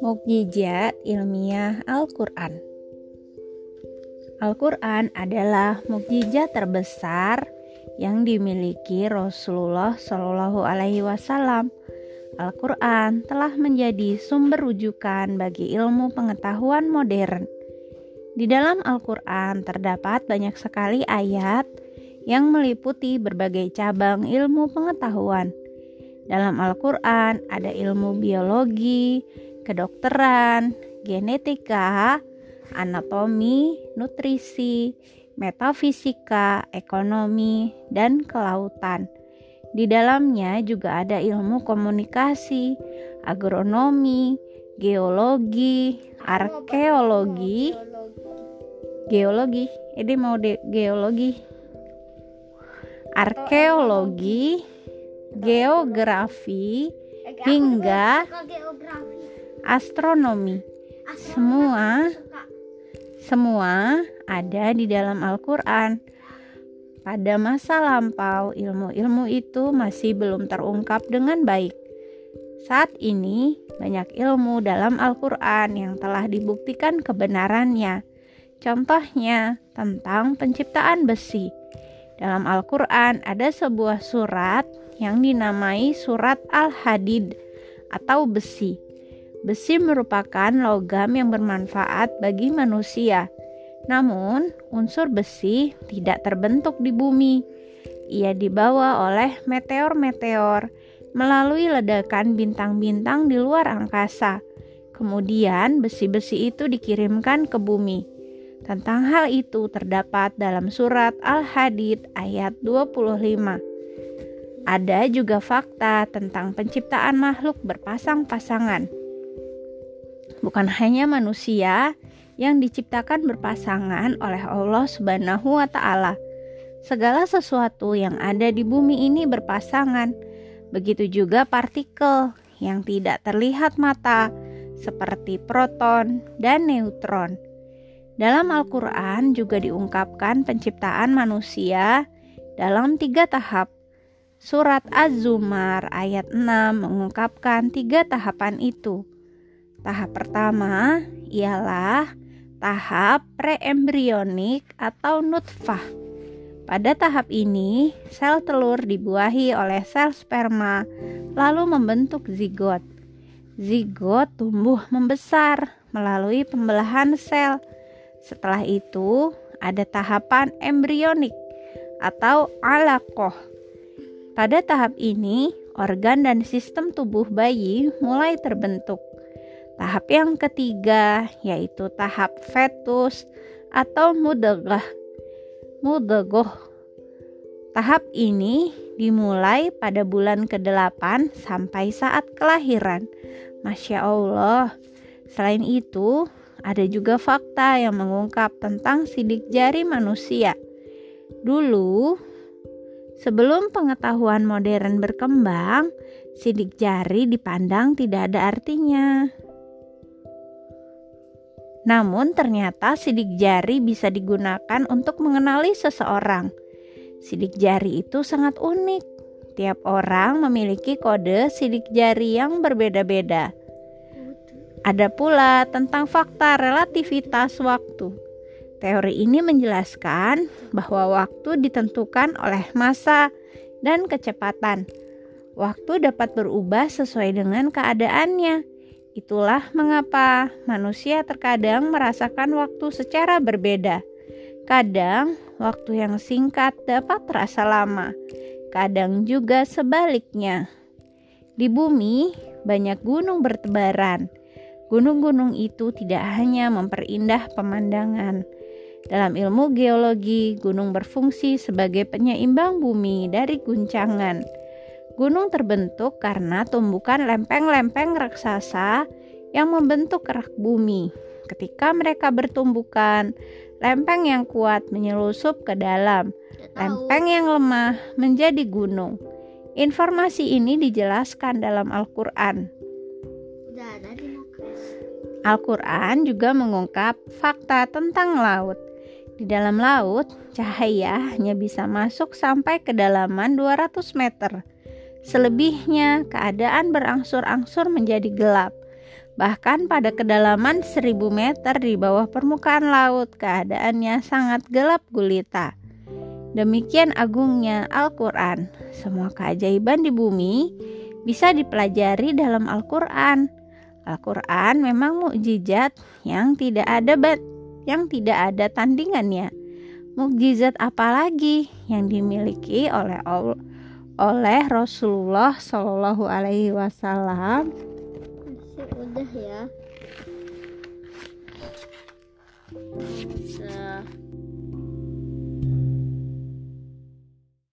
Mukjizat ilmiah Al-Quran Al-Quran adalah mukjizat terbesar yang dimiliki Rasulullah Shallallahu Alaihi Wasallam. Al-Quran telah menjadi sumber rujukan bagi ilmu pengetahuan modern. Di dalam Al-Quran terdapat banyak sekali ayat yang meliputi berbagai cabang ilmu pengetahuan. Dalam Al-Quran ada ilmu biologi, kedokteran, genetika, anatomi, nutrisi, metafisika, ekonomi, dan kelautan. Di dalamnya juga ada ilmu komunikasi, agronomi, geologi, arkeologi, geologi. Ini mau de geologi, arkeologi, geografi, hingga astronomi. Semua semua ada di dalam Al-Qur'an. Pada masa lampau, ilmu-ilmu itu masih belum terungkap dengan baik. Saat ini, banyak ilmu dalam Al-Quran yang telah dibuktikan kebenarannya. Contohnya, tentang penciptaan besi. Dalam Al-Quran ada sebuah surat yang dinamai Surat Al-Hadid atau besi. Besi merupakan logam yang bermanfaat bagi manusia. Namun, unsur besi tidak terbentuk di bumi. Ia dibawa oleh meteor-meteor melalui ledakan bintang-bintang di luar angkasa. Kemudian, besi-besi itu dikirimkan ke bumi. Tentang hal itu terdapat dalam surat Al-Hadid ayat 25. Ada juga fakta tentang penciptaan makhluk berpasang-pasangan. Bukan hanya manusia yang diciptakan berpasangan oleh Allah Subhanahu wa taala. Segala sesuatu yang ada di bumi ini berpasangan. Begitu juga partikel yang tidak terlihat mata seperti proton dan neutron. Dalam Al-Quran juga diungkapkan penciptaan manusia dalam tiga tahap Surat Az-Zumar ayat 6 mengungkapkan tiga tahapan itu. Tahap pertama ialah tahap preembrionik atau nutfah. Pada tahap ini, sel telur dibuahi oleh sel sperma lalu membentuk zigot. Zigot tumbuh membesar melalui pembelahan sel. Setelah itu, ada tahapan embrionik atau alakoh pada tahap ini, organ dan sistem tubuh bayi mulai terbentuk. Tahap yang ketiga yaitu tahap fetus atau mudagah. Mudagoh. Tahap ini dimulai pada bulan ke-8 sampai saat kelahiran. Masya Allah. Selain itu, ada juga fakta yang mengungkap tentang sidik jari manusia. Dulu, Sebelum pengetahuan modern berkembang, sidik jari dipandang tidak ada artinya. Namun, ternyata sidik jari bisa digunakan untuk mengenali seseorang. Sidik jari itu sangat unik. Tiap orang memiliki kode sidik jari yang berbeda-beda. Ada pula tentang fakta relativitas waktu. Teori ini menjelaskan bahwa waktu ditentukan oleh masa dan kecepatan. Waktu dapat berubah sesuai dengan keadaannya. Itulah mengapa manusia terkadang merasakan waktu secara berbeda. Kadang, waktu yang singkat dapat terasa lama, kadang juga sebaliknya. Di bumi, banyak gunung bertebaran. Gunung-gunung itu tidak hanya memperindah pemandangan, dalam ilmu geologi, gunung berfungsi sebagai penyeimbang bumi dari guncangan. Gunung terbentuk karena tumbukan lempeng-lempeng raksasa yang membentuk kerak bumi. Ketika mereka bertumbukan, lempeng yang kuat menyelusup ke dalam, lempeng yang lemah menjadi gunung. Informasi ini dijelaskan dalam Al-Quran. Al-Quran juga mengungkap fakta tentang laut. Di dalam laut, cahaya hanya bisa masuk sampai kedalaman 200 meter. Selebihnya, keadaan berangsur-angsur menjadi gelap. Bahkan pada kedalaman seribu meter di bawah permukaan laut, keadaannya sangat gelap gulita. Demikian agungnya Al-Quran. Semua keajaiban di bumi bisa dipelajari dalam Al-Quran. Al-Quran memang mukjizat yang tidak ada yang tidak ada tandingannya. Mukjizat apalagi yang dimiliki oleh oleh Rasulullah Shallallahu Alaihi Wasallam. Udah ya. Nah.